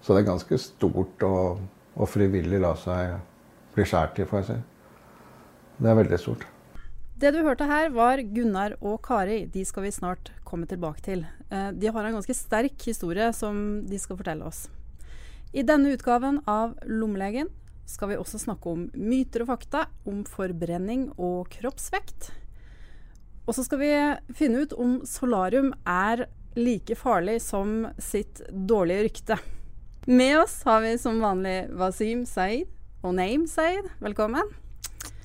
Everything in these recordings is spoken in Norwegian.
Så det er ganske stort å, og frivillig la seg bli skåret i, får jeg si. Det er veldig stort. Det du hørte her, var Gunnar og Kari. De skal vi snart komme tilbake til. Eh, de har en ganske sterk historie som de skal fortelle oss. I denne utgaven av Lommelegen skal vi også snakke om myter og fakta om forbrenning og kroppsvekt. Og så skal vi finne ut om solarium er like farlig som sitt dårlige rykte. Med oss har vi som vanlig Wasim Saeed og Naim Saeed. Velkommen.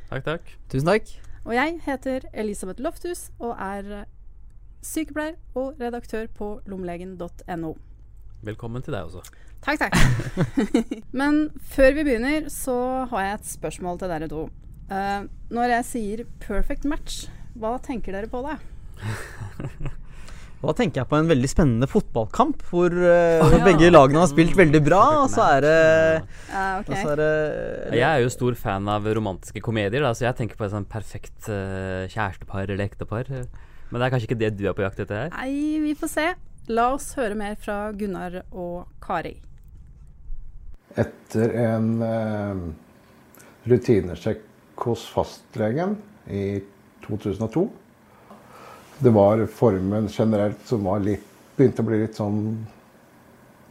Takk, takk. Tusen takk. Og jeg heter Elisabeth Lofthus og er sykepleier og redaktør på lommelegen.no. Velkommen til deg også. Takk, takk. Men før vi begynner, så har jeg et spørsmål til dere to. Uh, når jeg sier 'perfect match', hva tenker dere på da? Da tenker jeg på en veldig spennende fotballkamp hvor uh, oh, ja. begge lagene har spilt veldig bra, og så er det, uh, okay. er det Jeg er jo stor fan av romantiske komedier, da, så jeg tenker på et sånn perfekt uh, kjærestepar eller ektepar. Men det er kanskje ikke det du er på jakt etter her? Nei, vi får se. La oss høre mer fra Gunnar og Kari. Etter en uh, rutinesjekk hos fastlegen i 2002 det var formen generelt som var litt, begynte å bli litt sånn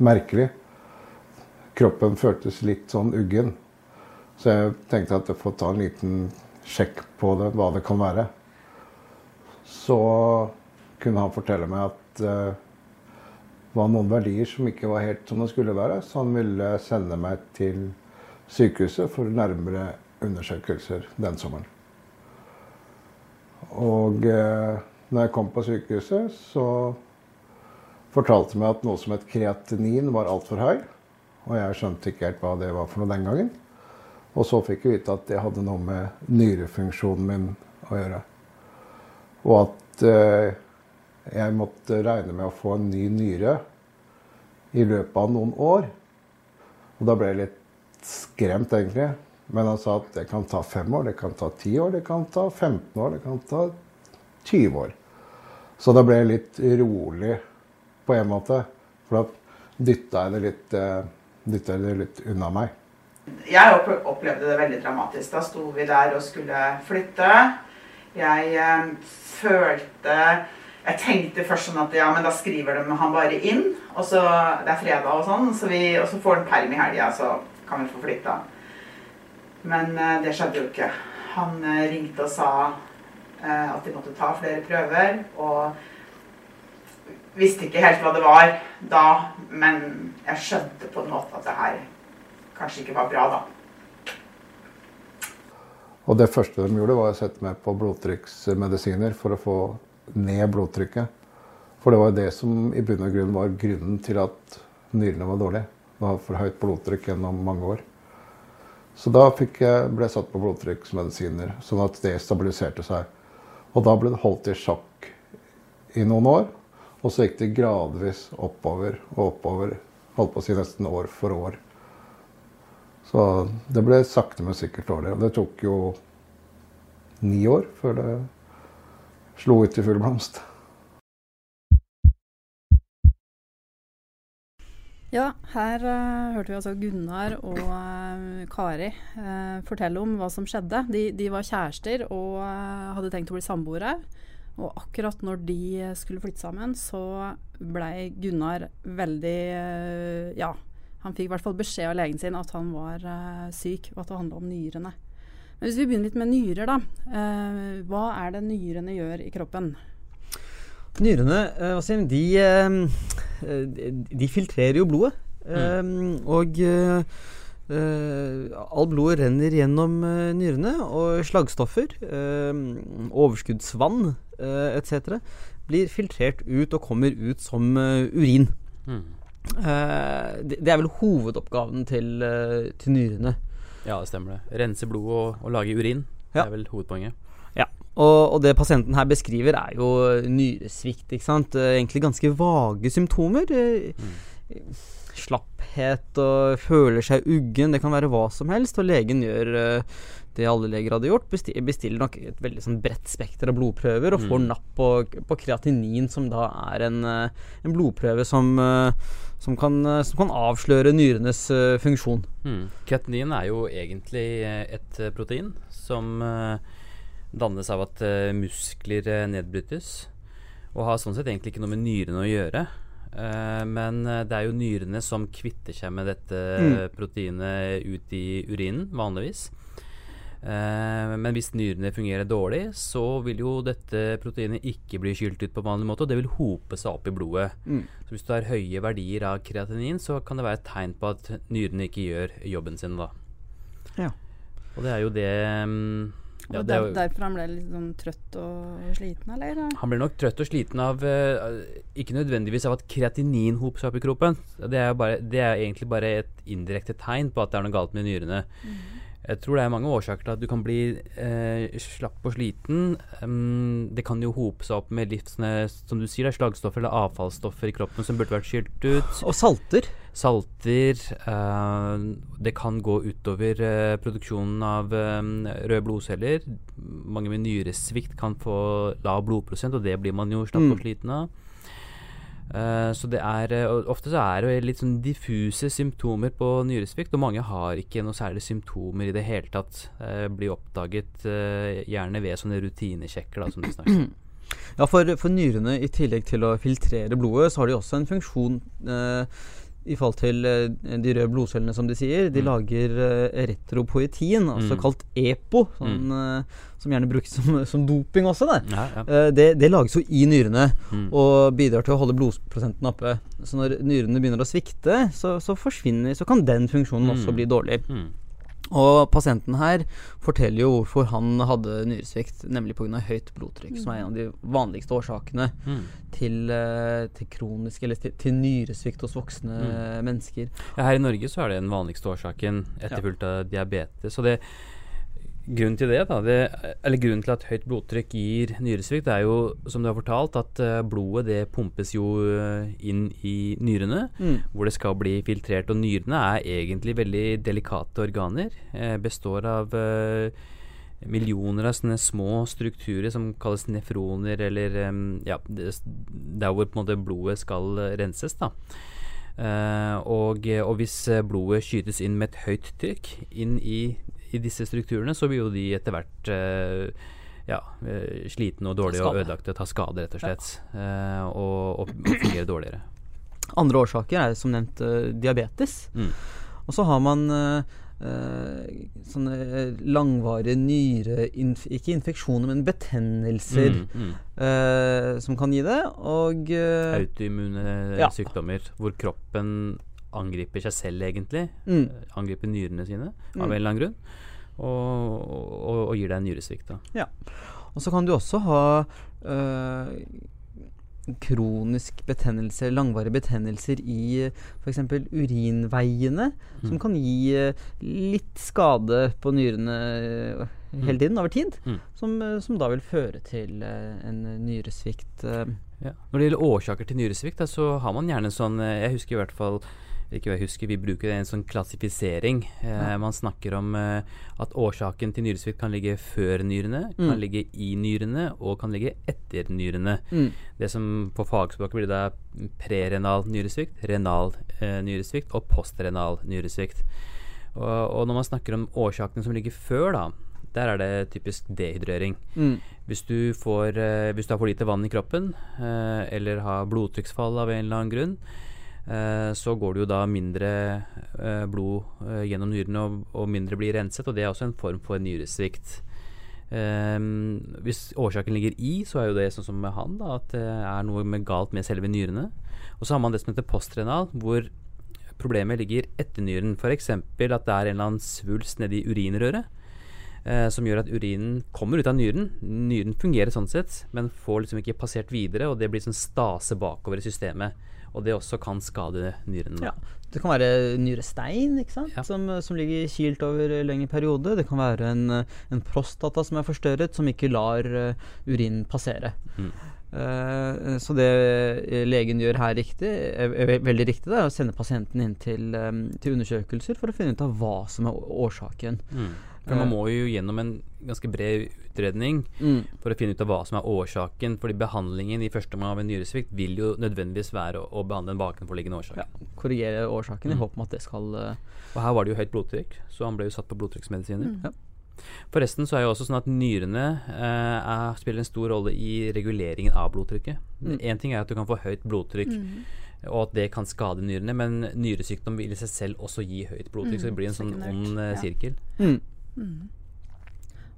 merkelig. Kroppen føltes litt sånn uggen. Så jeg tenkte at jeg får ta en liten sjekk på det, hva det kan være. Så kunne han fortelle meg at uh, det var noen verdier som ikke var helt som det skulle være. Så han ville sende meg til sykehuset for nærmere undersøkelser den sommeren. Og uh, når jeg kom på sykehuset, så fortalte de meg at noe som het kreatinin var altfor høy. Og jeg skjønte ikke helt hva det var for noe den gangen. Og så fikk jeg vite at det hadde noe med nyrefunksjonen min å gjøre. Og at eh, jeg måtte regne med å få en ny nyre i løpet av noen år. Og da ble jeg litt skremt, egentlig. Men han sa at det kan ta fem år, det kan ta ti år, det kan ta 15 år, det kan ta 20 år. Så det ble litt rolig på en måte. For da dytta jeg det litt, eh, dytta det litt unna meg. Jeg opplevde det veldig dramatisk. Da sto vi der og skulle flytte. Jeg eh, følte Jeg tenkte først sånn at ja, men da skriver de han bare inn. Og så Det er fredag og sånn, så vi, og så får han perm i helga, så kan vi få flytta. Men eh, det skjedde jo ikke. Han eh, ringte og sa at de måtte ta flere prøver. Og visste ikke helt hva det var da, men jeg skjønte på en måte at det her kanskje ikke var bra, da. Og det første de gjorde, var å sette meg på blodtrykksmedisiner for å få ned blodtrykket. For det var det som i bunn og grunn var grunnen til at nyrene var dårlige. Det var for høyt blodtrykk gjennom mange år. Så da jeg, ble jeg satt på blodtrykksmedisiner, sånn at det stabiliserte seg. Og da ble det holdt i sjakk i noen år. Og så gikk det gradvis oppover og oppover. Holdt på å si nesten år for år. Så det ble sakte, men sikkert dårlig. Og det tok jo ni år før det slo ut i full blomst. Ja, her uh, hørte vi altså Gunnar og uh, Kari uh, fortelle om hva som skjedde. De, de var kjærester og hadde tenkt å bli samboere. Og akkurat når de skulle flytte sammen, så blei Gunnar veldig Ja, han fikk i hvert fall beskjed av legen sin at han var syk, og at det handla om nyrene. Men hvis vi begynner litt med nyrer, da. hva er det nyrene gjør i kroppen? Nyrene Wasim, de, de filtrerer jo blodet. Mm. Og all blodet renner gjennom nyrene, og slagstoffer, overskuddsvann etc. blir filtrert ut og kommer ut som urin. Mm. det, er vel hovedoppgaven til, til nyrene. Ja, det stemmer det. Rense blodet og, og lage urin. Ja. Det er vel hovedpoenget. Og, og, det pasienten her beskriver, er jo nyresvikt. ikke sant? Egentlig ganske vage symptomer. Mm. Slapphet og føler seg uggen. Det kan være hva som helst. Og legen gjør eh, det alle leger hadde gjort. Bestiller nok et veldig sånn bredt spekter av blodprøver og får Mm. napp på, på kreatinin, som da er en, eh, en blodprøve som, eh, som, kan, eh, som kan avsløre nyrenes eh, funksjon. Mm. Kreatinin er jo egentlig eh, et eh, protein som eh, dannes av at eh, muskler eh, nedbrytes, og har sånn sett egentlig ikke noe med nyrene å gjøre. Eh, men det er jo nyrene som kvitter seg med dette Mm. proteinet ut i urinen, vanligvis. Men hvis nyrene fungerer dårlig, så vil jo dette proteinet ikke bli skylt ut på vanlig måte, og det vil hope seg opp i blodet. Mm. Så hvis du har høye verdier av kreatinin, så kan det være et tegn på at nyrene ikke gjør jobben sin, da. Ja. Og det er jo det mm, ja, og det er der, jo, derfor han ble litt sånn trøtt og sliten, eller? Han ble nok trøtt og sliten av eh, Ikke nødvendigvis av at kreatinin hoper seg opp i kroppen. Det er, bare, det er egentlig bare et indirekte tegn på at det er noe galt med nyrene. Jeg tror det er mange årsaker til at du kan bli eh, slapp og sliten. Um, det kan jo hope seg opp med livsne, som du sier, det er slagstoffer eller avfallsstoffer i kroppen som burde vært skylt ut. Og salter. Salter. eh, det kan gå utover eh, produksjonen av eh, røde blodceller. Mange med nyresvikt kan få lav blodprosent, og det blir man jo snart og Mm. sliten av. Så det er Ofte så er det litt sånn diffuse symptomer på nyresvikt, og mange har ikke noe særlig symptomer i det hele tatt. Blir oppdaget gjerne ved sånne rutinesjekker, da, som du snakker om. Ja, for, for nyrene, i tillegg til å filtrere blodet, så har de også en funksjon eh, i forhold til eh, de røde blodcellene, som de sier. De Mm. lager eh, retropoetin, altså Mm. kalt EPO, sånn, eh, som gjerne brukes som, som doping også. Ja, ja. Det, det lages jo i nyrene Mm. og bidrar til å holde blodprosenten oppe. Så når nyrene begynner å svikte, så, så forsvinner Så kan den funksjonen også Mm. bli dårlig. Mm. Og pasienten her forteller jo hvorfor han hadde nyresvikt, nemlig pga. høyt blodtrykk, som er en av de vanligste årsakene Mm. til, eh, til kronisk eller til, til nyresvikt hos voksne Mm. mennesker. Ja, her i Norge så er det den vanligste årsaken, etterfulgt av diabetes. Og det, grunnen til det, da, det, eller grunnen til at høyt blodtrykk gir nyresvikt, er jo, som du har fortalt, at eh, blodet det pumpes jo eh, inn i nyrene, Mm. hvor det skal bli filtrert. Og nyrene er egentlig veldig delikate organer. Eh, består av eh, millioner av sånne små strukturer som kalles nefroner, eller em, ja, der hvor på en måte blodet skal eh, renses. da. Uh, og, og hvis eh, blodet skytes inn med et høyt trykk inn i, i disse strukturene, så blir jo de etter hvert eh, ja, eh, slitne og dårlige og ødelagte, ta skade, rett og slett. Ja. og, og, og fungere dårligere. Andre årsaker er som nevnt eh, diabetes. Mm. Og så har man Uh, eh, sånne langvarige nyre... Ikke infeksjoner, men betennelser Mm, mm. Uh, som kan gi det. Og uh, Autoimmune Ja. sykdommer hvor kroppen angriper seg selv, egentlig. mm, Eh, Angriper nyrene sine av Mm. en eller annen grunn. Og, og, og gir deg en nyresvikt. da. Og så kan du også ha øh, kronisk betennelse, langvarige betennelser i f.eks. urinveiene, som Mm. kan gi øh, litt skade på nyrene hele tiden, over tid. Mm. Som, som da vil føre til en nyresvikt. Ja. Når det gjelder årsaker til nyresvikt, da, så har man gjerne sånn eh, Jeg husker i hvert fall ikke jeg husker, Vi bruker en sånn klassifisering. Eh. Man snakker om eh, at årsaken til nyresvikt kan ligge før nyrene, kan Mm. ligge i nyrene og kan ligge etter nyrene. Mm. Det som på fagspråket blir da prerenal nyresvikt, renal eh, nyresvikt og postrenal nyresvikt. Og, og når man snakker om årsakene som ligger før, da, der er det typisk dehydrering. Mm. Hvis du, får, eh, hvis du har for lite vann i kroppen, eh, eller har blodtrykksfall av en eller annen grunn, så går det jo da mindre eh, blod eh, gjennom nyrene, og, mindre blir renset. Og det er også en form for nyresvikt. Ehm, hvis årsaken ligger i, så er jo det sånn som med han, da, at det er noe galt med selve nyrene. Og så har man det som heter postrenal, hvor problemet ligger etter nyren. F.eks. at det er en eller annen svulst nedi urinrøret. Eh, som gjør at urinen kommer ut av nyren. Nyren fungerer sånn sett, men får liksom ikke passert videre, og det blir sånn stase bakover i systemet. Og det også kan skade nyrene. Ja. Det kan være nyrestein? Ja. Som, som ligger kilt over en lengre periode. Det kan være en, eh, en prostata som er forstørret, som ikke lar uh, urinen passere. Mm. Eh, så det eh, legen gjør her riktig, er, er veldig riktig, det er å sende pasienten inn til, eh, til undersøkelser for å finne ut av hva som er årsaken. Mm. For man må jo gjennom en ganske bred utredning Mm. for å finne ut av hva som er årsaken. Fordi behandlingen i første omgang av en nyresvikt vil jo nødvendigvis være å, å behandle en bakenforliggende årsak. Ja, korrigere årsaken i Mm. håp om at det skal uh... Og her var det jo høyt blodtrykk, så han ble jo satt på blodtrykksmedisiner. Mm. Ja. Forresten så er jo også sånn at nyrene eh, er, spiller en stor rolle i reguleringen av blodtrykket. Mm. Ting er at du kan få høyt blodtrykk, Mm. og at det kan skade nyrene, men nyresykdom vil i seg selv også gi høyt blodtrykk, så det blir en sånn ond eh, ja. sirkel. Mm. Mm.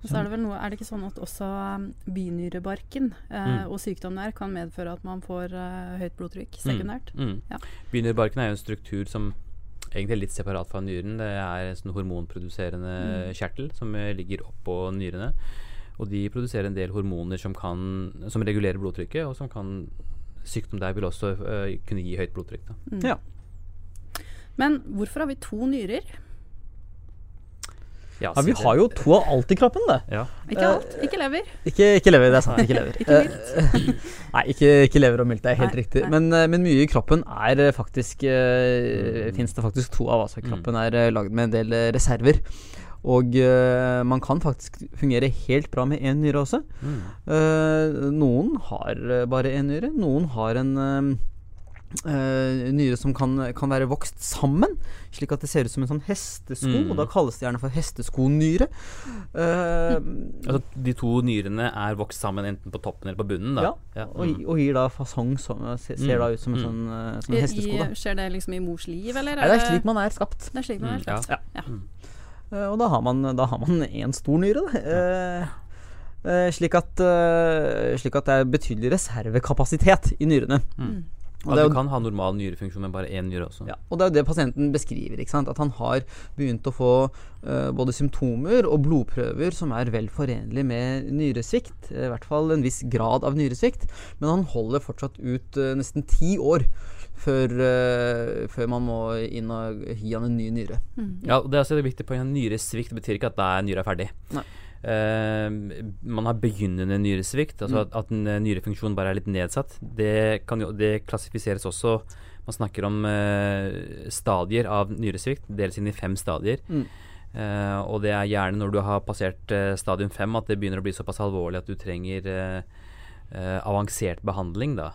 Og så er det vel noe Er det ikke sånn at også um, binyrebarken eh, Mm. og sykdom der kan medføre at man får eh, høyt blodtrykk sekundært? Mm. Ja. Begynnerbarken er jo en struktur som egentlig er litt separat fra nyren. Det er en sånn hormonproduserende Mm. kjertel som eh, ligger oppå nyrene. Og de produserer en del hormoner som, kan, som regulerer blodtrykket, og som kan Sykdom der vil også uh, kunne gi høyt blodtrykk. Da. Mm. Ja. Men hvorfor har vi to nyrer? Ja, vi har jo to av alt i kroppen, det. ja. Ikke Eh, alt. Ikke lever. Ikke, ikke lever, det er sant. Ikke lever. Ikke Eh, Nei, ikke, ikke lever og mylt, det er helt Nei, riktig. nei. Men, eh, men mye i kroppen er faktisk uh, Fins det faktisk to av. Altså kroppen er uh, lagd med en del reserver. Og uh, man kan faktisk fungere helt bra med én nyre også. Mm. Eh, noen har bare én nyre. Noen har en eh, eh, nyre som kan, kan være vokst sammen, slik at det ser ut som en sånn hestesko. Mm. Og da kalles det gjerne for hesteskonyre. Uh, Altså, de to nyrene er vokst sammen enten på toppen eller på bunnen. Da. Ja, og, gi- og gir da fasong som ser, ser Mm. da ut som en Mm. sånn uh, som en hestesko. Da. skjer det liksom i mors liv, eller? Er det er slik man er skapt. det er slik man Mm, er ja. skapt. Ja. Eh, og da har man da har man én stor nyre, da. Eh, eh, slik, at, eh, slik at det er betydelig reservekapasitet i nyrene. Mm. Og At det er du kan ha normal nyrefunksjon med bare én nyre også. Ja, og det er jo det pasienten beskriver. ikke sant? At han har begynt å få uh, både symptomer og blodprøver som er vel forenlig med nyresvikt. eh, I hvert fall en viss grad av nyresvikt. Men han holder fortsatt ut uh, nesten ti år før, uh, før man må inn og gi han en ny nyre. Mm. Ja, og det er også et viktig poeng. Nyresvikt betyr ikke at da er nyra ferdig. Nei. Eh, man har begynnende nyresvikt, altså at, at en eh, bare er litt nedsatt. Det, kan jo, det klassifiseres også Man snakker om eh, stadier av nyresvikt, deles inn i fem stadier. Mm. Eh, og det er gjerne når du har passert eh, stadium fem at det begynner å bli såpass alvorlig at du trenger eh, avansert behandling da,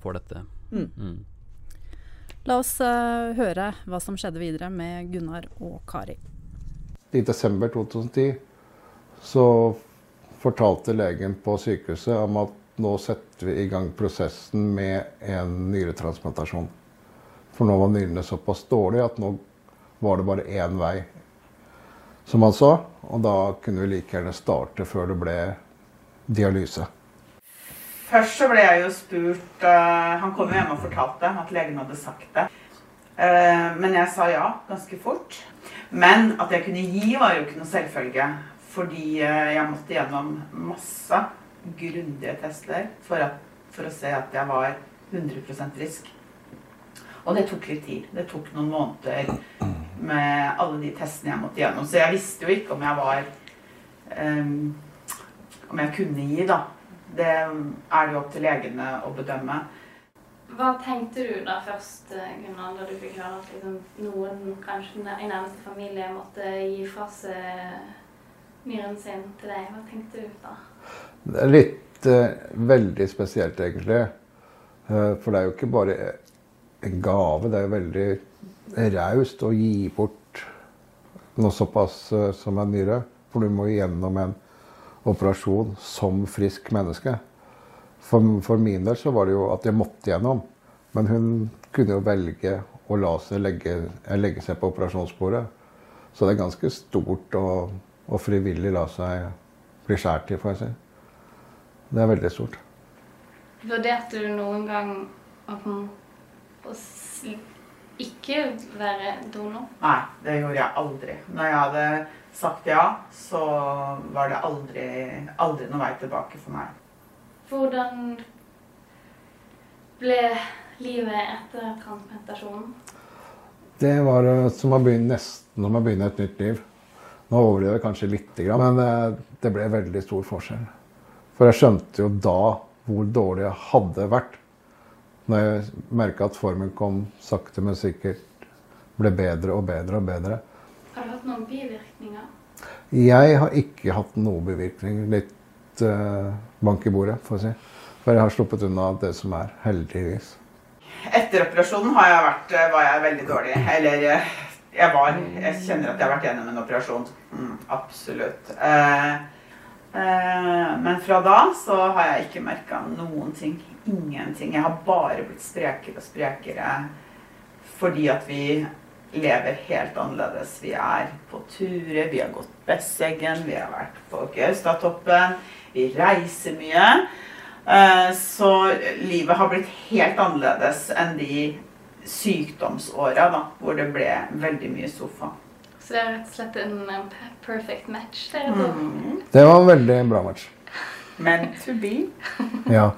for dette. Mm. Mm. La oss høre hva som skjedde videre med Gunnar og Kari. I desember 2010 så fortalte legen på sykehuset om at nå setter vi i gang prosessen med en nyretransplantasjon. For nå var nyrene såpass dårlige at nå var det bare én vei, som han sa. Og da kunne vi like gjerne starte før det ble dialyse. Først så ble jeg jo spurt uh, Han kom jo hjem og fortalte at legen hadde sagt det. Uh, men jeg sa ja ganske fort. Men at jeg kunne gi, var jo ikke noe selvfølge. Fordi eh, jeg måtte gjennom masse grundige tester for, at, for å se at jeg var 100% frisk. Og det tok litt tid. Det tok noen måneder med alle de testene jeg måtte gjennom. Så jeg visste jo ikke om jeg var um, Om jeg kunne gi, da. Det er det jo opp til legene å bedømme. Hva tenkte du da først, eh, Gunnar, da du fikk høre at liksom, noen, kanskje i nærmeste familie, måtte gi fra seg nyren sin til deg? Hva tenkte du da? Det er litt eh, veldig spesielt, egentlig. Eh, for det er jo ikke bare en gave. Det er jo veldig raust å gi bort noe såpass eh, som en myre. For du må gjennom en operasjon som frisk menneske. For, for min del så var det jo at jeg måtte gjennom. Men hun kunne jo velge å la seg legge, legge seg på operasjonsbordet. Så det er ganske stort å, å frivillig la seg bli skåret i, får jeg si. Det er veldig stort. Vurderte du noen gang å, å ikke være donor? Nei, det gjorde jeg aldri. Når jeg hadde sagt ja, så var det aldri, aldri noen vei tilbake for meg. Hvordan ble livet etter transplantasjonen? Det var eh, som å begynne nesten som å begynne et nytt liv. Nå overdriver jeg kanskje lite grann, men eh, det ble veldig stor forskjell. For jeg skjønte jo da hvor dårlig jeg hadde vært. Når jeg merka at formen kom sakte, men sikkert ble bedre og bedre og bedre. Har du hatt noen bivirkninger? Jeg har ikke hatt noen bivirkninger. Litt uh, bank i bordet, får jeg si. For jeg har sluppet unna det som er, heldigvis. Etter operasjonen har jeg vært, eh, var jeg veldig dårlig. Eller jeg var Jeg kjenner at jeg har vært gjennom en operasjon. Mm, absolutt. Eh, eh, men fra da så har jeg ikke merka noen ting. Ingenting. Jeg har bare blitt sprekere og sprekere fordi at vi lever helt annerledes. Vi er på turer, vi har gått Besseggen, vi har vært på Gaustatoppen. Vi reiser mye. Eh, Så livet har blitt helt annerledes enn de sykdomsåra da, hvor det ble veldig mye sofa. Så det er rett og slett en perfect match. der. Mm. Det var en veldig bra match. Meant to be. Ja.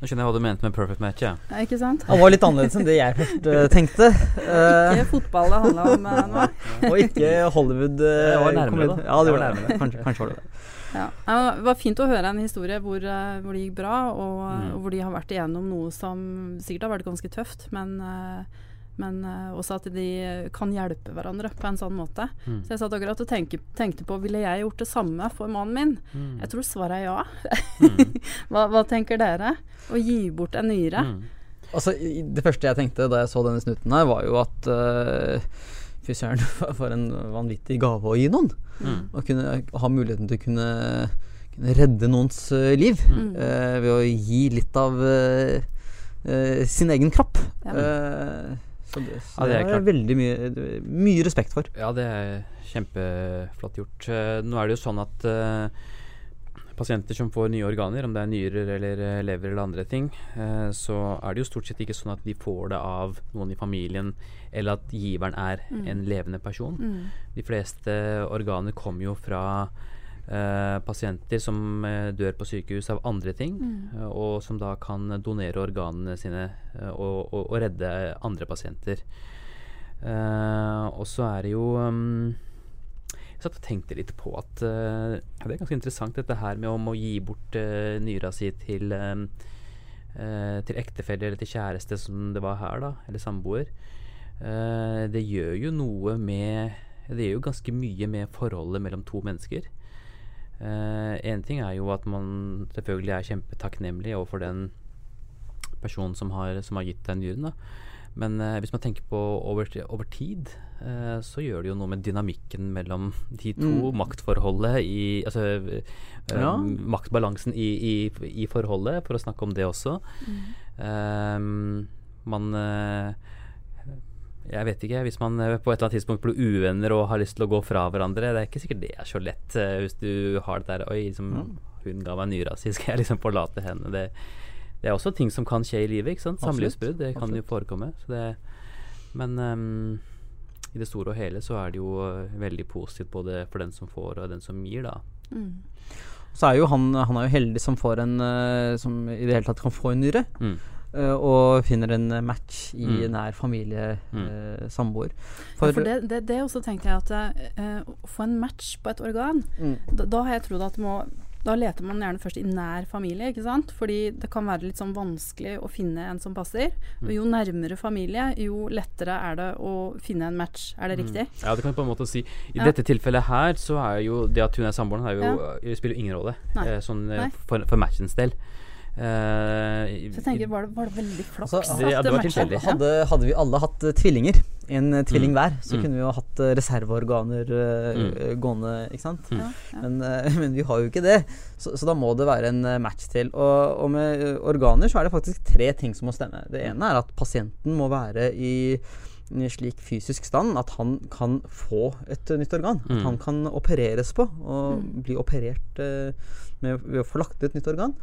Nå skjønner jeg hva du mente med perfect match. Ja. Ja, ikke sant? Han var litt annerledes enn det jeg først eh, tenkte. Eh, Ikke fotball det handla om eh, nå. og ikke Hollywood. det Jeg var nærmere, da. Ja, det var var nærmere. Kanskje, kanskje var det det. Ja. Det var fint å høre en historie hvor, eh, hvor det gikk bra, og, Mm. og hvor de har vært igjennom noe som sikkert har vært ganske tøft, men, eh, men eh, også at de kan hjelpe hverandre på en sånn måte. Mm. Så jeg satt akkurat og tenke, tenkte på ville jeg gjort det samme for mannen min. Mm. Jeg tror svaret er ja. Mm. hva, hva tenker dere? Å gi bort en nyre? Mm. Altså, Det første jeg tenkte da jeg så denne snutten her, var jo at uh, Fy søren, for en vanvittig gave å gi noen. Mm. Å kunne ha muligheten til å kunne, kunne redde noens eh, liv Mm. eh, ved å gi litt av eh, eh, sin egen kropp. Ja. Eh, så det, så Ja, det det er veldig mye, mye respekt for. Ja, det er kjempeflott gjort. Eh, Nå er det jo sånn at pasienter som får nye organer, om det er nyrer eller lever eller andre ting, så er det jo stort sett ikke sånn at de får det av noen i familien, eller at giveren er Mm. en levende person. Mm. De fleste organer kommer jo fra eh, pasienter som eh, dør på sykehus av andre ting, Mm. eh, og som da kan donere organene sine og, og, og redde andre pasienter. Eh, og så er det jo um, Jeg satt og tenkte litt på at det er ganske interessant dette her med om å gi bort uh, nyra si til til ektefelle eller til kjæreste, som det var her, da, eller samboer. Eh, det gjør jo noe med Det gjør jo ganske mye med forholdet mellom to mennesker. Én ting er jo at man selvfølgelig er kjempetakknemlig overfor den personen som har, som har gitt nyren. da. Men eh, hvis man tenker på over, over tid, eh, så gjør det jo noe med dynamikken mellom de to. Mm. Maktforholdet i Altså eh, Ja. maktbalansen i, i, i forholdet, for å snakke om det også. Man eh, Jeg vet ikke. Hvis man eh, på et eller annet tidspunkt blir uvenner og har lyst til å gå fra hverandre, det er ikke sikkert det er så lett eh, hvis du har det der Oi, liksom, hun ga meg nyra si, skal jeg liksom forlate henne? Det, det er også ting som kan skje i livet. ikke sant? Samlivsbrudd. Det kan jo forekomme. Så det, men um, i det store og hele så er det jo eh, veldig positivt både for den som får og den som gir, da. Mm. Så er jo han, han er jo heldig som får en Som i det hele tatt kan få en nyre. Mm. Eh, og finner en eh, match i Mm. nær familie, Mm. eh, samboer. For, for det, det, det også tenkte jeg at eh, å få en match på et organ Mm. da, da har jeg trodd at må da leter man gjerne først i nær familie, ikke sant? Fordi det kan være litt sånn vanskelig å finne en som passer. Og jo nærmere familie, jo lettere er det å finne en match. Er det riktig? Ja, det kan jeg på en måte si. I Ja. dette tilfellet her, så er jo det at hun er samboeren, er jo, ja. spiller jo ingen rolle. Nei. Eh, sånn eh, Nei. for, for matchens del. Eh, i- Så jeg tenker, var det, var det veldig flaks Altså, det- ja, at det var tilfeldig. Hadde, hadde vi alle hatt uh, tvillinger, en uh, tvilling Mm. hver, så Mm. kunne vi jo hatt reserveorganer Mm. gående, ikke sant? Mm. Ja, ja. Men, men vi har jo ikke det, så, så da må det være en match til. Og, og med organer så er det faktisk tre ting som må stemme. Det ene er at pasienten må være i slik fysisk stand at han kan få et nytt organ. At Mm. han kan opereres på, og Mm. bli operert uh, med, ved å få lagt et nytt organ.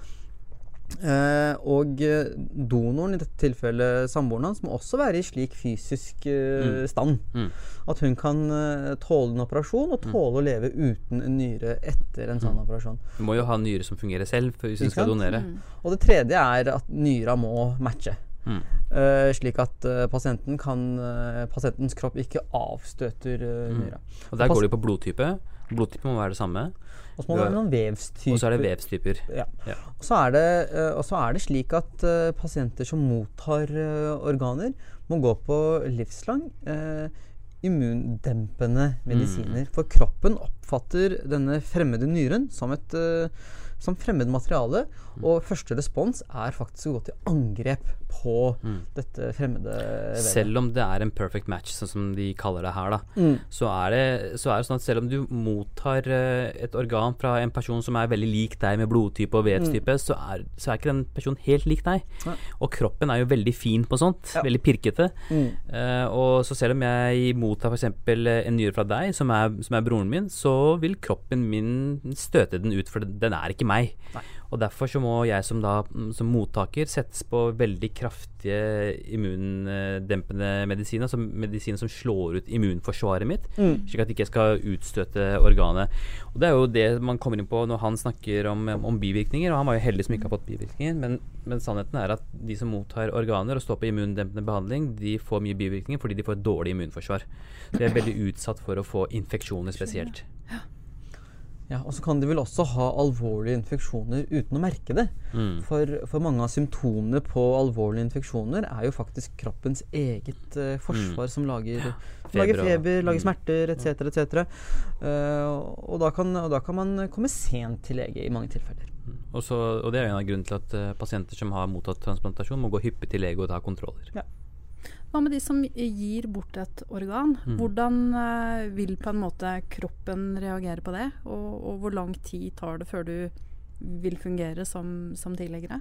Eh, og eh, donoren, i dette tilfellet samboeren hans, må også være i slik fysisk eh, Mm. stand Mm. at hun kan eh, tåle en operasjon, og tåle å leve uten en nyre etter en sånn Mm. operasjon. Du må jo ha nyre som fungerer selv hvis hun skal donere. Mm. Og det tredje er at nyra må matche. Mm. eh, slik at eh, pasienten kan, pasientens kropp ikke avstøter Mm. nyra. Og der går det på blodtype. Blodtype må være det samme. Og så må det være noen vevstyper. Og så er det vevstyper. Ja. Ja. Og så er det, eh, og så er det slik at uh, pasienter som mottar uh, organer, må gå på livslang uh, immundempende medisiner. For kroppen oppfatter denne fremmede nyren som et som fremmed materiale, og første respons er faktisk å gå til angrep på dette fremmede vevet. Selv om det er en perfect match, sånn som de kaller det her, da, Mm. så, er det, så er det sånn at selv om du mottar eh, et organ fra en person som er veldig lik deg med blodtype og vevstype, så, er, så er ikke den personen helt lik deg. Ja. Og kroppen er jo veldig fin på sånt. Ja. Veldig pirkete. Mm. Eh, og så selv om jeg mottar f.eks. en nyre fra deg, som er, som er broren min, så vil kroppen min støte den ut, for den den er ikke meg. Nei. Og derfor så må jeg som, da, mm, som mottaker settes på veldig kraftige immundempende medisiner, altså medisiner som slår ut immunforsvaret mitt, Mm. slik at jeg ikke skal utstøte organet. Og Det er jo det man kommer inn på når han snakker om, om bivirkninger, og han var jo heldig som ikke har fått bivirkninger, men, men sannheten er at de som mottar organer og står på immundempende behandling, de får mye bivirkninger fordi de får et dårlig immunforsvar. De er veldig utsatt for å få infeksjoner spesielt. Ja, Og så kan de vel også ha alvorlige infeksjoner uten å merke det. Mm. For, for mange av symptomene på alvorlige infeksjoner er jo faktisk kroppens eget uh, forsvar som lager, ja, feber lager feber, lager mm. smerter etc. etc. Uh, og, da kan, og da kan man komme sent til lege i mange tilfeller. Og, så, og det er en av grunnene til at uh, pasienter som har mottatt transplantasjon, må gå hyppig til lege og ta kontroller. Hva med de som gir bort et organ? Mm. Hvordan eh, vil på en måte kroppen reagere på det? Og, og hvor lang tid tar det før du vil fungere som, som tidligere?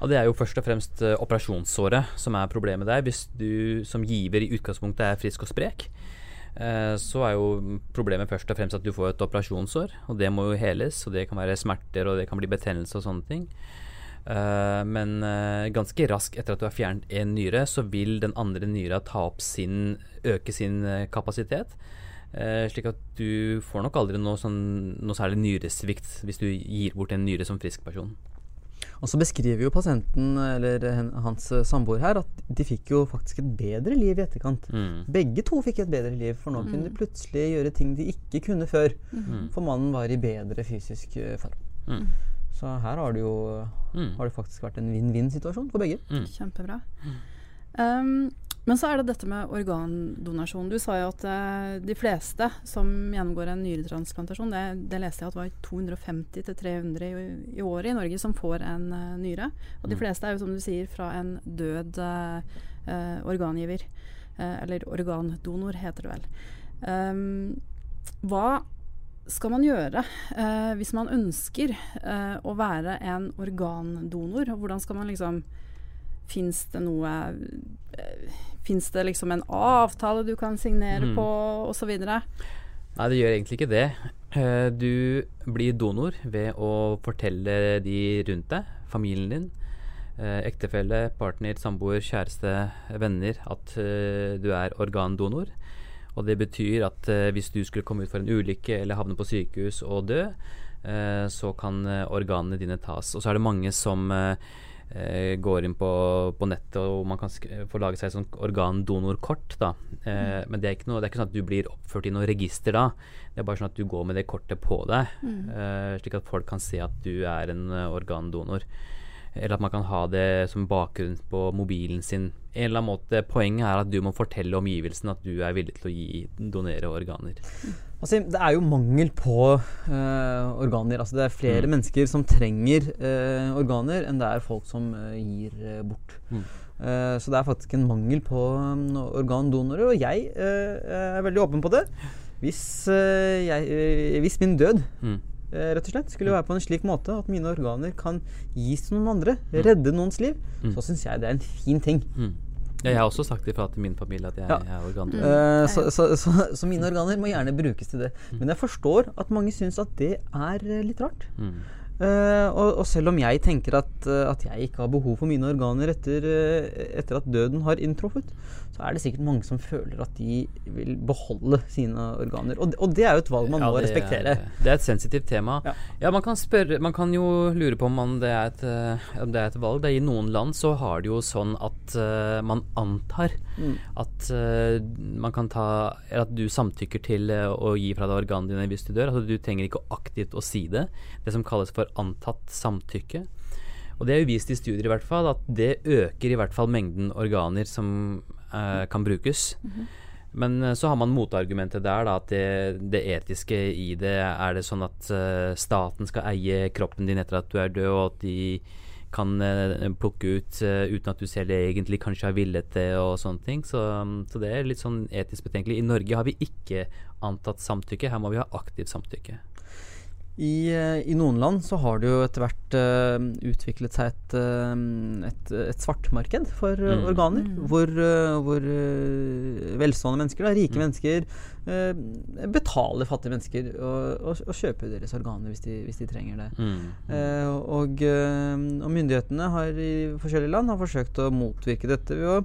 Ja, Det er jo først og fremst uh, operasjonssåret som er problemet der. Hvis du som giver i utgangspunktet er frisk og sprek, uh, så er jo problemet først og fremst at du får et operasjonssår. Og det må jo heles, og det kan være smerter, og det kan bli betennelse og sånne ting. Eh, men eh, ganske raskt etter at du har fjernet en nyre, så vil den andre nyra ta opp sin øke sin eh, kapasitet. Eh, slik at du får nok aldri noe, sånn, noe særlig nyresvikt hvis du gir bort en nyre som frisk person. Og så beskriver jo pasienten, eller hans samboer her, at de fikk jo faktisk et bedre liv i etterkant. Mm. Begge to fikk et bedre liv, for nå kunne de plutselig gjøre ting de ikke kunne før. Mm. For mannen var i bedre fysisk form. Mm. Så her har du jo Mm. har det faktisk vært en vinn-vinn-situasjon for begge. Mm. Kjempebra. Um, men så er det dette med organdonasjon. Du sa jo at uh, de fleste som gjennomgår en nyretransplantasjon, det, det leste jeg at var 250-300 i, i året i Norge som får en uh, nyre. Og de Mm. fleste er jo som du sier fra en død uh, eh, organgiver. Eller organdonor, heter det vel. Um, hva skal man gjøre eh, hvis man ønsker eh, å være en organdonor? Hvordan skal man liksom Fins det noe eh, Fins det liksom en avtale du kan signere Mm. på, osv.? Nei, det gjør egentlig ikke det. Eh, Du blir donor ved å fortelle de rundt deg, familien din, eh, ektefelle, partner, samboer, kjæreste, venner, at eh, du er organdonor. Og det betyr at eh, hvis du skulle komme ut for en ulykke eller havne på sykehus og dø, eh, så kan eh, organene dine tas. Og så er det mange som går inn på, på nettet og man kan få lage seg sånn organdonorkort. da. Eh, Men det er, ikke noe, det er ikke sånn at du blir oppført i noe register da. Det er bare sånn at du går med det kortet på deg, eh, slik at folk kan se at du er en organdonor. Eller at man kan ha det som bakgrunn på mobilen sin. En eller annen måte, Poenget er at du må fortelle omgivelsene at du er villig til å gi, donere organer. Altså, det er jo mangel på eh, organer. Altså, det er flere Mm. mennesker som trenger eh, organer, enn det er folk som eh, gir bort. Mm. Uh, så det er faktisk en mangel på um, organdonorer, og jeg er veldig åpen på det. Hvis, jeg, hvis min død Mm. Eh, rett og slett skulle være på en slik måte at mine organer kan gis til noen andre, redde noens liv, Mm. så syns jeg det er en fin ting. Mm. Ja, jeg har også sagt ifra til min familie at jeg, Ja. jeg er organdonor. Uh, så, så, så, så mine organer må gjerne brukes til det. Men jeg forstår at mange syns at det er eh, litt rart. Mm. Uh, og, og selv om jeg tenker at, eh, at jeg ikke har behov for mine organer etter, eh, etter at døden har inntruffet, så er det sikkert mange som føler at de vil beholde sine organer. Og, og det er jo et valg man Ja, må det respektere. Er, det er et sensitivt tema. Ja. Ja, man kan spørre Man kan jo lure på om det, er et, eh, om det er et valg. Det I noen land så har det jo sånn at uh, man antar Mm. at uh, man kan ta Eller at du samtykker til å gi fra deg organene dine hvis du dør. Altså Du trenger ikke aktivt å si det. Det som kalles for antatt samtykke. Og det er jo vist i studier i hvert fall at det øker i hvert fall mengden organer som kan brukes. Men eh, så har man motargumentet der, da, at det, det etiske i det Er det sånn at uh, staten skal eie kroppen din etter at du er død, og at de kan uh, plukke ut uh, uten at du selv egentlig kanskje har villet det og sånne ting. Så, um, så det er litt sånn etisk betenkelig. I Norge har vi ikke antatt samtykke. Her må vi ha aktivt samtykke. I, eh, I noen land så har det jo etter hvert uh, utviklet seg et, eh, et, et svartmarked for Mm. organer. Mm. Hvor, uh, hvor uh, velstående mennesker, da, rike Mm. mennesker, betaler fattige mennesker og, og, og kjøper deres organer hvis de, hvis de trenger det. Mm. Eh, og, og myndighetene har i forskjellige land har forsøkt å motvirke dette ved å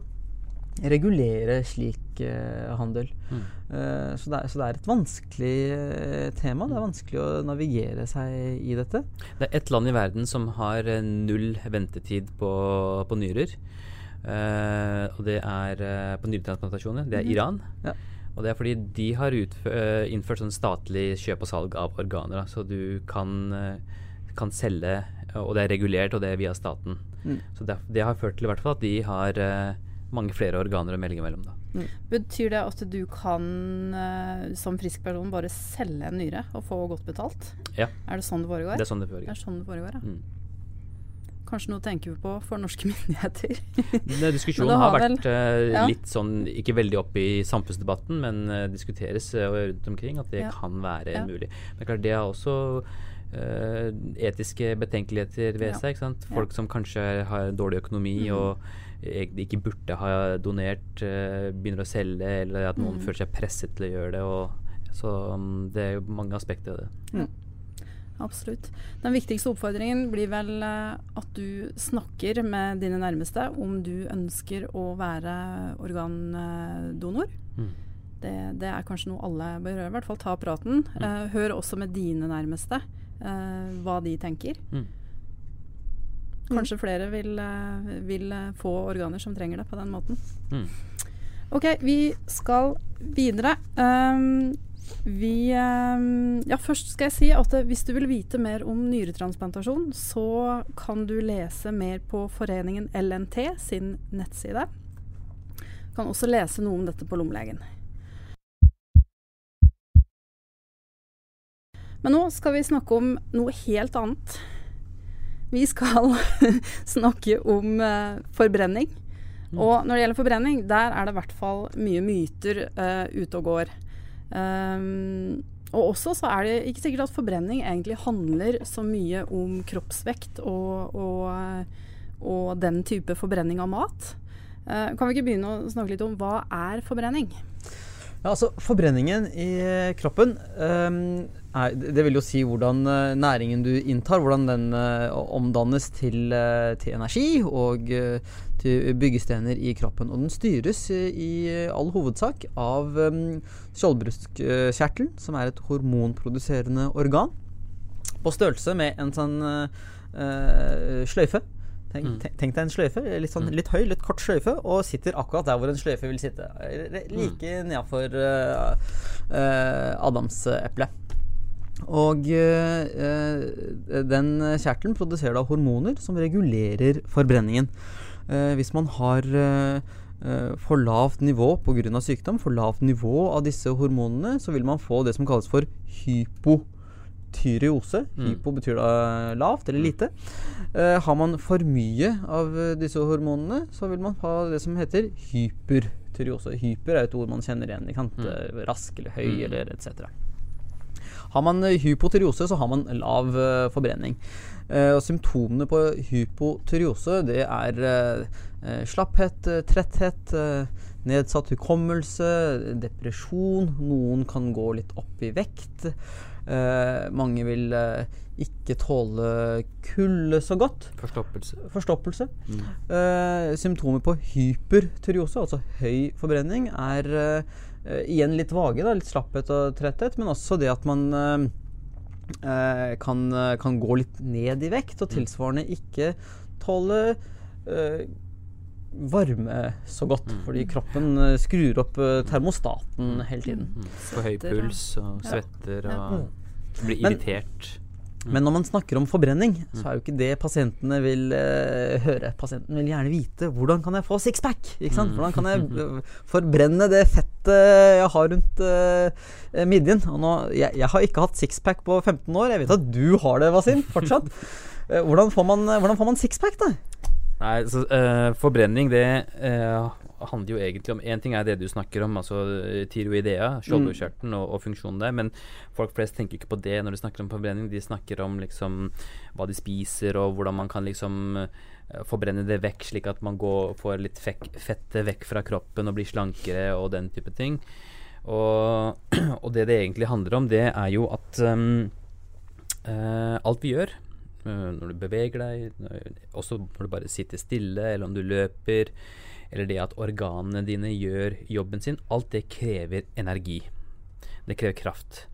regulere slik eh, handel. Mm. Eh, så, det er, så det er et vanskelig eh, tema. Det er vanskelig å navigere seg i dette. Det er ett land i verden som har null ventetid på, på nyrer. Eh, og det er på nyretransplantasjoner. Det er Iran. Ja. Og det er fordi de har innført sånn statlig kjøp og salg av organer. Da. Så du kan, kan selge, og det er regulert, og det er via staten. Mm. Så det, det har ført til i hvert fall at de har mange flere organer å melge mellom. Da. Betyr det at du kan eh, som frisk person bare selge en nyre og få godt betalt? Ja. Er det sånn det foregår? Det er sånn det Det foregår. er sånn det foregår, ja. Mm. Kanskje noe tenker vi på for norske myndigheter. Denne diskusjonen har har vært vel, ja. litt sånn, ikke veldig oppe i samfunnsdebatten, men eh, diskuteres eh, rundt omkring at det Ja. kan være Ja. mulig. Men klart, det har også eh, etiske betenkeligheter ved Ja. seg. ikke sant? Ja. Folk som kanskje har dårlig økonomi Mm. og egentlig ikke burde ha donert, eh, begynner å selge, eller at noen Mm. føler seg presset til å gjøre det. Og, så mm, det er jo mange aspekter av det. Absolutt. Den viktigste oppfordringen blir vel eh, at du snakker med dine nærmeste om du ønsker å være organdonor. Mm. Det, det er kanskje noe alle bør gjøre. I hvert fall ta praten. Mm. Eh, hør også med dine nærmeste hva de tenker. Mm. Kanskje flere vil, eh, vil eh, få organer som trenger det på den måten. Mm. Ok, vi skal videre. Um, vi um, Ja, først skal jeg si at eh, hvis du vil vite mer om nyretransplantasjon, så kan du lese mer på foreningen LNT sin nettside. Du kan også lese noe om dette på Lommelegen. Men nå skal vi snakke om noe helt annet. Vi skal snakke om eh, forbrenning. Og når det gjelder forbrenning, der er det i hvert fall mye myter uh, ute og går. Um, og også så er det ikke sikkert at forbrenning egentlig handler så mye om kroppsvekt og, og, eh, og den type forbrenning av mat. Uh, kan vi ikke begynne å snakke litt om hva er forbrenning? Ja, altså Forbrenningen i kroppen ehm, er, Det vil jo si hvordan eh, næringen du inntar, hvordan den eh, omdannes til, eh, til energi og til byggestener i kroppen. Og den styres i all hovedsak av skjoldbruskkjertelen, som er et hormonproduserende organ, på størrelse med en sånn eh, sløyfe. Tenk, Mm. tenk, tenk deg en sløyfe, litt, sånn, Mm. litt høy, litt kort sløyfe, og sitter akkurat der hvor en sløyfe vil sitte. Eh, Like nedafor uh, adamseplet. Og eh, eh, den kjertelen produserer da hormoner som regulerer forbrenningen. Eh, hvis man har for lavt nivå pga. sykdom, for lavt nivå av disse hormonene, så vil man få det som kalles for hypotyreose. Mm. Hypo betyr da lavt eller lite. Eh, har man for mye av disse hormonene, så vil man ha det som heter hypertyreose. Hyper er et ord man kjenner igjen. Mm. Rask eller høy Mm. eller etc. Har man eh, hypotyreose, så har man lav eh, forbrenning. Eh, og symptomene på hypotyreose det er slapphet, tretthet, nedsatt hukommelse, depresjon. Noen kan gå litt opp i vekt. Mange vil ikke tåle kulde så godt. Forstoppelse. Forstoppelse. Mm. Symptomer på hypertyreose, altså høy forbrenning, er igjen litt vage. Da, litt slapphet og tretthet, men også det at man eh, eh, kan, eh, kan gå litt ned i vekt, og tilsvarende ikke tåle eh, varme så godt. Mm. Fordi kroppen uh, skrur opp uh, termostaten hele tiden. Mm. Får høy puls og Ja. svetter Ja. og blir irritert. Men når man snakker om forbrenning, Mm. så er jo ikke det pasientene vil uh, høre. Pasienten vil gjerne vite hvordan kan jeg få sixpack? Mm. Hvordan kan jeg eh, forbrenne det fettet jeg har rundt uh, midjen? Nå, jeg, jeg har ikke hatt sixpack på 15 år. Jeg vet at du har det, Wasim, fortsatt. Hvordan, får man, hvordan får man sixpack, da? Nei, så forbrenning det handler jo egentlig om Én ting er det du snakker om, altså tiroidea, tyroidea, skjoldbruskkjertelen og, og funksjonen der, men folk flest tenker ikke på det når de snakker om forbrenning. De snakker om liksom hva de spiser, og hvordan man kan liksom eh, forbrenne det vekk, slik at man går, får litt fettet vekk fra kroppen og blir slankere og den type ting. Og, og det det egentlig handler om, det er jo at um, uh, alt vi gjør eh, når du beveger deg, når, også når du bare sitter stille, eller om du løper, eller det at organene dine gjør jobben sin, alt det krever energi. Det krever kraft.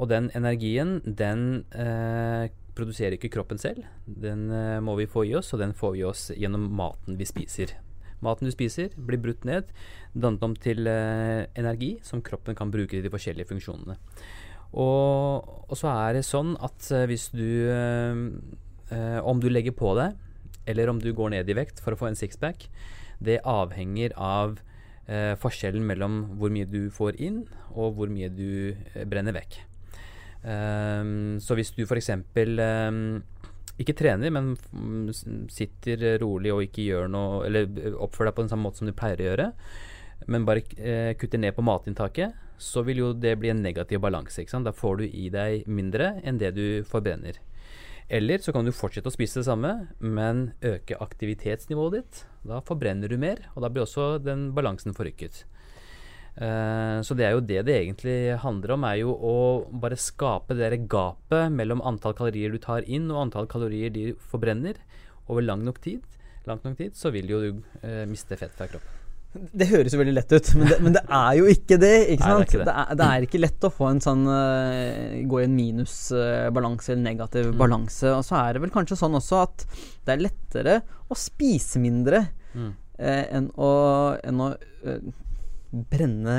Og den energien, den eh, produserer ikke kroppen selv. Den eh, må vi få i oss, og den får vi oss gjennom maten vi spiser. Maten du spiser, blir brutt ned, dannet om til eh, energi som kroppen kan bruke til de forskjellige funksjonene. Og, og så er det sånn at eh, hvis du eh, eh, Om du legger på deg, eller om du går ned i vekt for å få en sixpack, det avhenger av eh, forskjellen mellom hvor mye du får inn, og hvor mye du eh, brenner vekk. Um, så hvis du f.eks. Um, ikke trener, men mm, sitter rolig og ikke gjør noe Eller eh, oppfører deg på den samme måte som du pleier å gjøre, men bare eh, kutter ned på matinntaket, så vil jo det bli en negativ balanse. Da får du i deg mindre enn det du forbrenner. Eller så kan du fortsette å spise det samme, men øke aktivitetsnivået ditt. Da forbrenner du mer, og da blir også den balansen forrykket. Eh, så det er jo det det egentlig handler om, er jo å bare skape det der gapet mellom antall kalorier du tar inn og antall kalorier de forbrenner over lang nok tid. Langt nok tid, så vil jo du eh, miste fett fra kroppen. Det høres jo veldig lett ut, men det, men det er jo ikke det. ikke Nei, det er ikke det. det, er, det er ikke lett å få en sånn uh, gå i en minusbalanse eller negativ Mm. balanse. Og så er det vel kanskje sånn også at det er lettere å spise mindre Mm. uh, enn å, enn å eh, brenne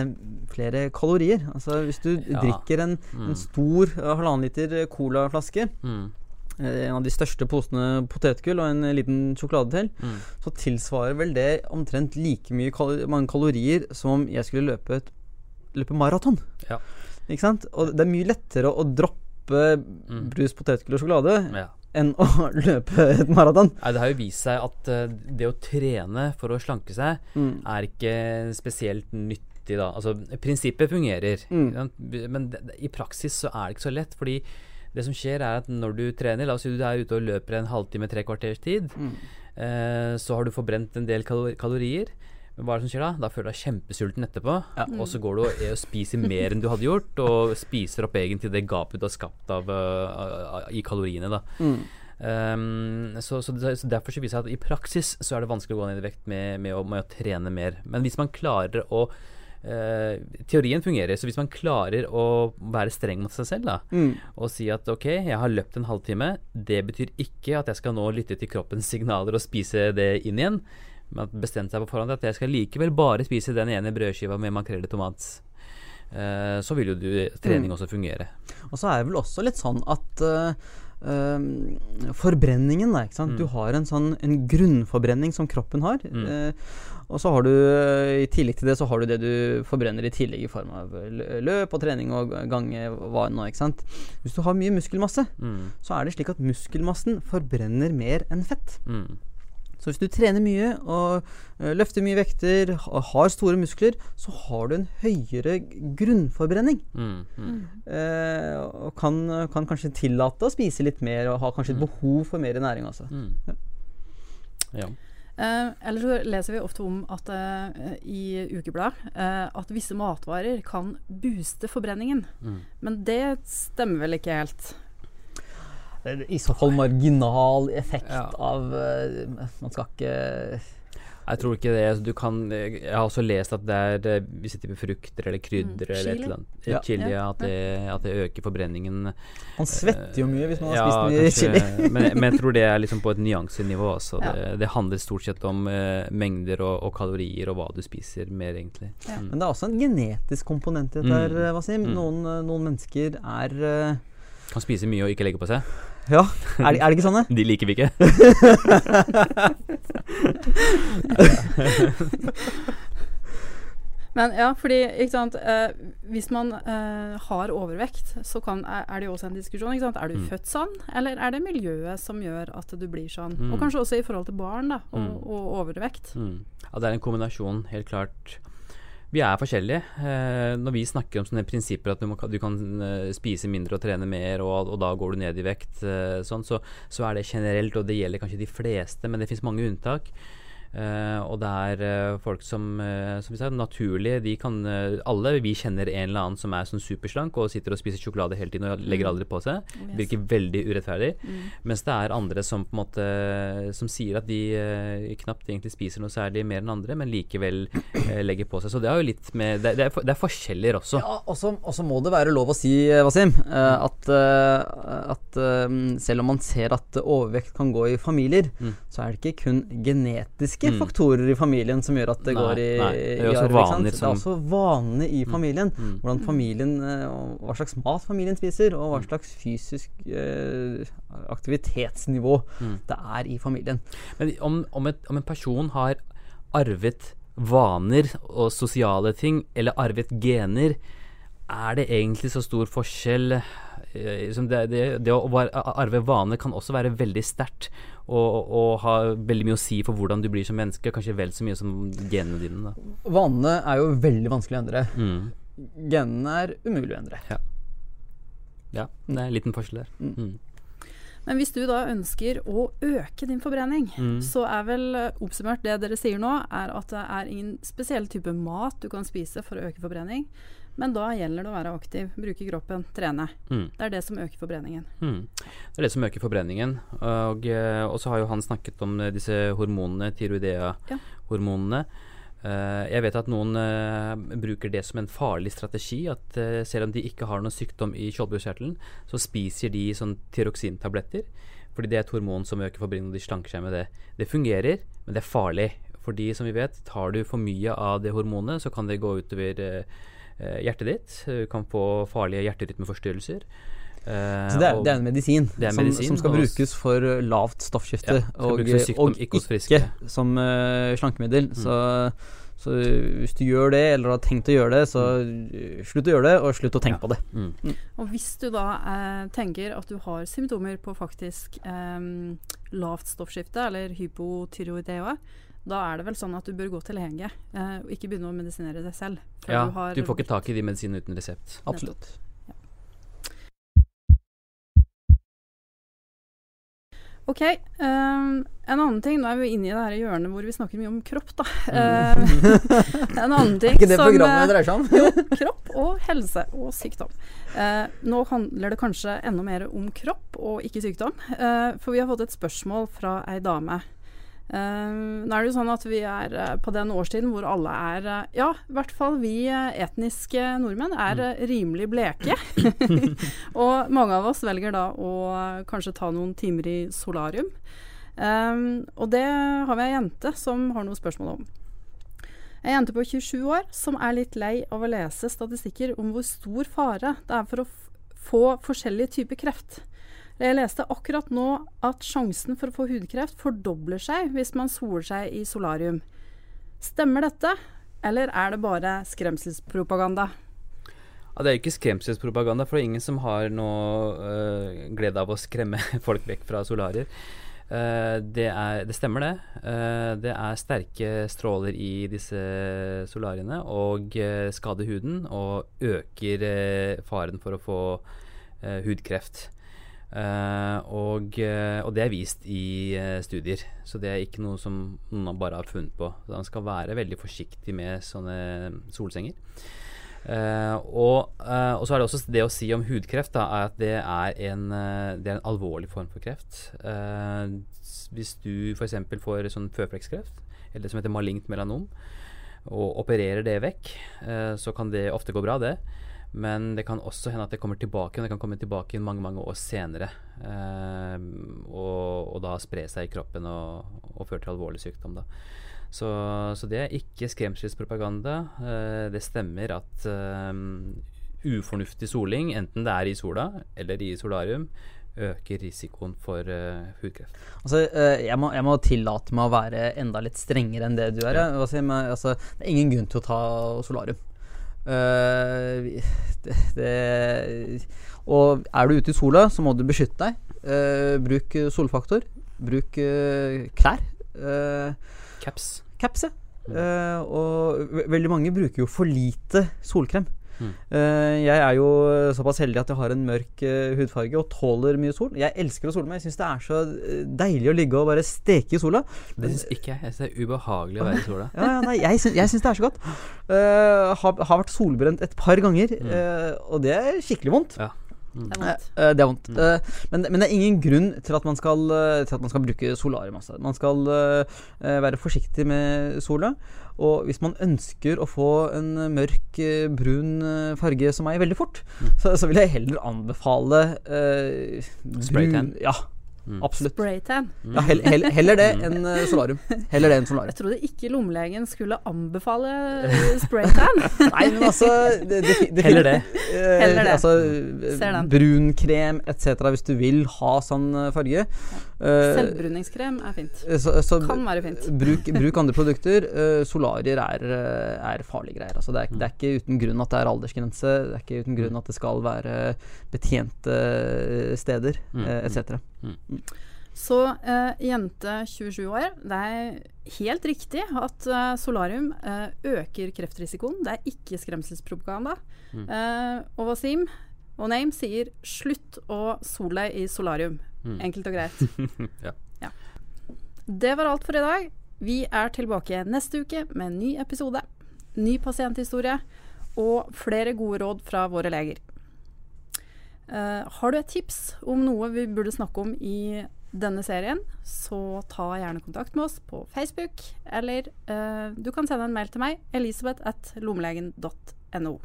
flere kalorier. Altså hvis du Ja. drikker en, Mm. en stor halvannen liter colaflaske, Mm. Eh, en av de største posene potetgull og en liten sjokolade til, Mm. så tilsvarer vel det omtrent like mye kal mange kalorier som om jeg skulle løpe et løpe maraton. Ja. Ikke sant? Og det er mye lettere å droppe Mm. brus, potetgull og sjokolade Ja. enn å løpe et maraton. Det har jo vist seg at eh, det å trene for å slanke seg Mm. er ikke spesielt nyttig, da. Altså, prinsippet fungerer, Mm. men i praksis så er det ikke så lett. Fordi det som skjer, er at når du trener, la oss si du er ute og løper en halvtime, tre kvarters tid, Mm. eh, så har du forbrent en del kalor kalorier. Men hva er det som skjer da? Da føler du deg kjempesulten etterpå. Ja. Og så går du og, og spiser mer enn du hadde gjort, og spiser opp egentlig det gapet du har skapt av, uh, uh, i kaloriene. da. Mm. Um, så, så, så Derfor så viser det at i praksis så er det vanskelig å gå ned i vekt med, med, å, med å trene mer. Men hvis man klarer å Teorien fungerer, så hvis man klarer å være streng mot seg selv da, Mm. og si at ok, jeg har løpt en halvtime, det betyr ikke at jeg skal nå lytte til kroppens signaler og spise det inn igjen, men at bestemt seg på forhånd at jeg skal likevel bare spise den ene brødskiva med makrell i tomat. Uh, så vil jo du, trening også fungere. Og så er det vel også litt sånn at uh, uh, forbrenningen, da, ikke sant. Mm. Du har en sånn en grunnforbrenning som kroppen har. Mm. Eh, og så har du øh, i tillegg til det så har du det du forbrenner i tillegg i form av løp og trening og gange hva nå, ikke sant. Hvis du har mye muskelmasse, Mm, så er det slik at muskelmassen forbrenner mer enn fett. mm, Så hvis du trener mye og øh, løfter mye vekter, og har store muskler, så har du en høyere grunnforbrenning. mm, mm. Eh, og kan, kan kanskje tillate å spise litt mer og ha kanskje et behov for mer næring også. Mm. Ja. Eh, eller så leser vi ofte om at eh, i ukeblad eh, at visse matvarer kan booste forbrenningen. Mm. Men det stemmer vel ikke helt? Det er I så fall marginal effekt Ja. av eh, Man skal ikke Jeg tror ikke det. Du kan, jeg har også lest at det er eh, visse typer frukter eller krydder Mm, eller et eller annet. Ja. Chili, Ja, at, det, at det øker forbrenningen. Man svetter jo mye hvis man har Ja, spist mye kanskje, chili. men, men jeg tror det er liksom på et nyansenivå. Altså. Ja. Det, det handler stort sett om uh, mengder og, og kalorier og hva du spiser mer, egentlig. Ja. Mm. Men det er også en genetisk komponent i dette, Mm. Wasim. Mm. Noen, eh, noen mennesker er uh, Kan spise mye og ikke legge på seg. Ja, er det, er det ikke sånn? det? De liker vi ikke. Men ja, fordi ikke sant, eh, hvis man eh, har overvekt, så kan, er, er det jo også en diskusjon. Ikke sant? Er du Mm. født sånn, eller er det miljøet som gjør at du blir sånn? Mm. Og kanskje også i forhold til barn da, og, Mm. og overvekt. Mm. Ja, det er en kombinasjon, helt klart. Vi er forskjellige. Eh, når vi snakker om sånne prinsipper at du, må, du kan eh, spise mindre og trene mer, og, og da går du ned i vekt, eh, sånn, så, så er det generelt, og det gjelder kanskje de fleste, men det fins mange unntak. Eh, og det er uh, folk som, uh, som vi sa, naturlig de kan, Alle vi kjenner en eller annen som er sånn superslank og sitter og spiser sjokolade hele tiden og legger aldri på seg. Yes. Virker veldig urettferdig. Mm. Mens det er andre som på en måte Som sier at de knapt egentlig spiser noe særlig mer enn andre, men likevel legger på seg. Så det er jo litt med Det, det, er, for- det er forskjeller også. Ja, og så må det være lov å si, Wasim, eh, at, at selv om man ser at overvekt kan gå i familier, Mm. så er det ikke kun genetiske Mm. faktorer i familien som gjør at det Nei, går i, nei, det er i arv, ikke vaner Det er også vanene i familien. Mm. Hvordan familien eh, Hva slags mat familien spiser, og Mm. hva slags fysisk eh, aktivitetsnivå Mm. det er i familien. Men om, om, et, om en person har arvet vaner og sosiale ting, eller arvet gener, er det egentlig så stor forskjell? Eh, liksom det, det, det å arve vaner kan også være veldig sterkt og, og ha veldig mye å si for hvordan du blir som menneske, kanskje vel så mye som genene dine. Da. Vanene er jo veldig vanskelig å endre. Mm. Genene er umulig å endre. Ja, det er en liten forskjell der. Mm. Mm. Men hvis du da ønsker å øke din forbrenning, Mm. så er vel eh, oppsummert det dere sier nå, er at det er ingen spesiell type mat du kan spise for å øke forbrenning. Men da gjelder det å være aktiv, bruke kroppen, trene. Mm. Det er det som øker forbrenningen. Mm. Det er det som øker forbrenningen. Og, eh, og så har jo han snakket om eh, disse hormonene, Ja. tyroidea-hormonene. Ja. jeg vet at noen eh, bruker det som en farlig strategi. At eh, selv om de ikke har noen sykdom i skjoldbruskkjertelen, så spiser de sånn tyroksintabletter. Fordi det er et hormon som øker forbrenningen, og de slanker seg med det. Det fungerer, men det er farlig. Fordi som vi vet, tar du for mye av det hormonet, så kan det gå utover eh, eh, hjertet ditt. Du kan få farlige hjerterytmeforstyrrelser. Eh, Så det er, og- det er en medisin, er som, medisin, som skal og- brukes for lavt stoffskifte, Ja, og, sykdom, og ikke ikke som uh, slankemiddel. Mm. Så, så hvis du gjør det, eller har tenkt å gjøre det, så slutt å gjøre det, og slutt å tenke Ja. på det. Mm. Og hvis du da eh, tenker at du har symptomer på faktisk eh, lavt stoffskifte, eller hypotyroidea, da er det vel sånn at du bør gå til lege, eh, og ikke begynne å medisinere deg selv. Ja, du, har du får ikke tak i de medisinene uten resept. Absolutt. Ok, um, en annen ting, nå er vi inne i det her hjørnet hvor vi snakker mye om kropp, da. Mm. Eh, en annen ting Er ikke det som, programmet eh, dreier seg om? Jo, kropp og helse og sykdom. Uh, nå handler det kanskje enda mer om kropp og ikke sykdom. uh, for vi har fått et spørsmål fra ei dame. Eh, nå er det jo sånn at vi er eh, på den årstiden hvor alle er eh, Ja, i hvert fall vi eh, etniske nordmenn er eh, rimelig bleke. og mange av oss velger da å kanskje ta noen timer i solarium. Um, og det har vi ei jente som har noen spørsmål om. Ei jente på 27 år som er litt lei av å lese statistikker om hvor stor fare det er for å få forskjellige typer kreft. Jeg leste akkurat nå at sjansen for å få hudkreft fordobler seg hvis man soler seg i solarium. Stemmer dette, eller er det bare skremselspropaganda? Ja, det er jo ikke skremselspropaganda, for det er ingen som har noe øh, glede av å skremme folk vekk fra solarier. Eh, det, er, det stemmer, det. Eh, det er sterke stråler i disse solariene og skader huden og øker faren for å få hudkreft. Eh, og, uh, og det er vist i uh, studier, så det er ikke noe som noen bare har funnet på. Så man skal være veldig forsiktig med sånne solsenger. Og, og så er det også det å si om hudkreft da, at det er, en, det er en alvorlig form for kreft. Hvis du f.eks. får sånn føflekkskreft, eller det som heter malignt melanom, og opererer det vekk, så kan det ofte gå bra, det. Men det kan også hende at det kommer tilbake, og det kan komme tilbake mange mange år senere. Eh, og, og da spre seg i kroppen og, og føre til alvorlig sykdom. Da. Så, så det er ikke skremselspropaganda. Eh, det stemmer at eh, ufornuftig soling, enten det er i sola eller i solarium, øker risikoen for uh, hudkreft. Altså, uh, jeg, må, jeg må tillate meg å være enda litt strengere enn det du er. Ja. Altså, men, altså, det er ingen grunn til å ta solarium. Vi- det, det, og er du ute i sola, så må du beskytte deg. Uh, bruk eh, solfaktor. Bruk uh, klær. Uh, Caps. caps, ja. Og veldig mange bruker jo for lite solkrem. Mm. Jeg er jo såpass heldig at jeg har en mørk eh, hudfarge og tåler mye sol. Jeg elsker å sole meg. Jeg syns det er så eh, deilig å ligge og bare steke i sola. Det syns ikke jeg. Jeg synes det er ubehagelig å være i sola. Ja, ja, nei, jeg, syns, det er så godt. Uh, har, har vært solbrent et par ganger, Mm. eh, og det er skikkelig vondt. Ja. Mm. Det er vondt. Det er vondt. Mm. Men, men det er ingen grunn til at man skal, til at man skal bruke solarium. Altså. Man skal eh, være forsiktig med sola. Og hvis man ønsker å få en mørk, eh, brun eh, farge som meg veldig fort, Mm. så, så vil jeg heller anbefale uh, Spraytan? Ja, Mm. absolutt. Spraytan. Ja, hell, hell, heller det enn eh, solarium. Heller det enn solarium. Jeg trodde ikke lommelegen skulle anbefale spraytan. Nei, men altså det, det, det, Heller det. Eh, Heller det. Altså, Ser den. brunkrem etc. hvis du vil ha sånn eh, farge. Eh, Selvbruningskrem er fint. så, så Kan være fint. bruk, bruk andre produkter. Eh, solarier er, eh, er farlige greier. Altså, det, er, det er ikke uten grunn at det er aldersgrense. Det er ikke uten grunn at det skal være betjente steder Mm, eh, mm. etc. Så eh, jente 27 år, det er helt riktig at eh, solarium eh, øker kreftrisikoen. Det er ikke skremselspropaganda. Mm. Eh, og Wasim og Name sier 'slutt å sole deg i solarium'. Mm. Enkelt og greit. Ja. Det var alt for i dag. Vi er tilbake neste uke med en ny episode. Ny pasienthistorie og flere gode råd fra våre leger. Uh, har du et tips om noe vi burde snakke om i denne serien, så ta gjerne kontakt med oss på Facebook, eller uh, du kan sende en mail til meg, elisabeth at lommelegen.no.